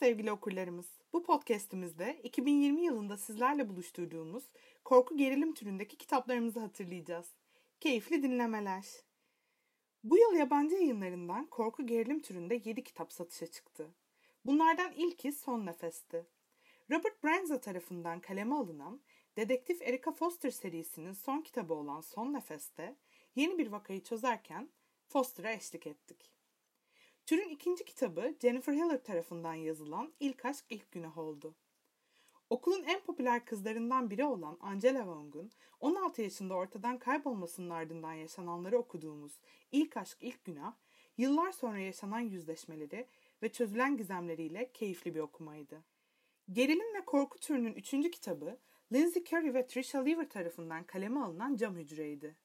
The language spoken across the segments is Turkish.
sevgili okurlarımız. Bu podcast'imizde 2020 yılında sizlerle buluşturduğumuz korku gerilim türündeki kitaplarımızı hatırlayacağız. Keyifli dinlemeler. Bu yıl yabancı yayınlarından korku gerilim türünde 7 kitap satışa çıktı. Bunlardan ilki Son Nefes'ti. Robert Branza tarafından kaleme alınan Dedektif Erica Foster serisinin son kitabı olan Son Nefes'te yeni bir vakayı çözerken Foster'a eşlik ettik. Türün ikinci kitabı Jennifer Hiller tarafından yazılan İlk Aşk İlk Günah oldu. Okulun en popüler kızlarından biri olan Angela Wong'un 16 yaşında ortadan kaybolmasının ardından yaşananları okuduğumuz İlk Aşk İlk Günah, yıllar sonra yaşanan yüzleşmeleri ve çözülen gizemleriyle keyifli bir okumaydı. Gerilim ve korku türünün üçüncü kitabı Lindsay Curry ve Trisha Lever tarafından kaleme alınan Cam Hücre'ydi.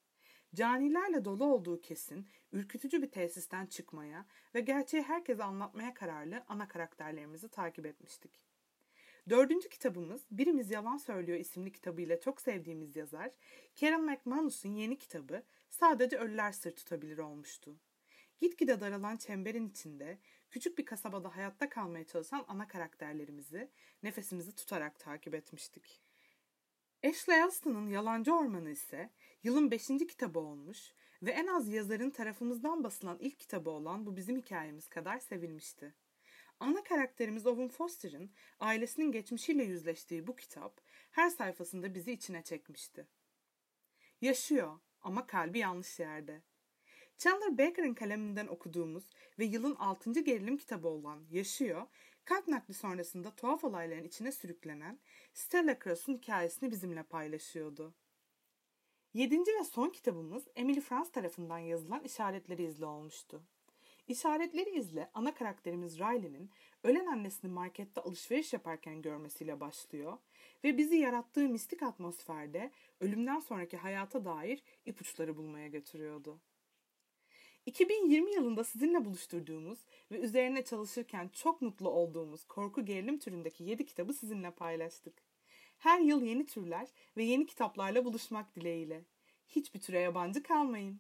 Canilerle dolu olduğu kesin, ürkütücü bir tesisten çıkmaya ve gerçeği herkese anlatmaya kararlı ana karakterlerimizi takip etmiştik. Dördüncü kitabımız Birimiz Yalan Söylüyor isimli kitabıyla çok sevdiğimiz yazar Karen McManus'un yeni kitabı Sadece Ölüler Sır Tutabilir olmuştu. Gitgide daralan çemberin içinde küçük bir kasabada hayatta kalmaya çalışan ana karakterlerimizi nefesimizi tutarak takip etmiştik. Ashley Alston'un Yalancı Ormanı ise yılın 5. kitabı olmuş ve en az yazarın tarafımızdan basılan ilk kitabı olan bu bizim hikayemiz kadar sevilmişti. Ana karakterimiz Owen Foster'ın ailesinin geçmişiyle yüzleştiği bu kitap her sayfasında bizi içine çekmişti. Yaşıyor ama kalbi yanlış yerde. Chandler Baker'ın kaleminden okuduğumuz ve yılın 6. gerilim kitabı olan Yaşıyor, kalp nakli sonrasında tuhaf olayların içine sürüklenen Stella Cross'un hikayesini bizimle paylaşıyordu. Yedinci ve son kitabımız Emily Franz tarafından yazılan İşaretleri İzle olmuştu. İşaretleri izle ana karakterimiz Riley'nin ölen annesini markette alışveriş yaparken görmesiyle başlıyor ve bizi yarattığı mistik atmosferde ölümden sonraki hayata dair ipuçları bulmaya götürüyordu. 2020 yılında sizinle buluşturduğumuz ve üzerine çalışırken çok mutlu olduğumuz korku gerilim türündeki 7 kitabı sizinle paylaştık. Her yıl yeni türler ve yeni kitaplarla buluşmak dileğiyle. Hiçbir türe yabancı kalmayın.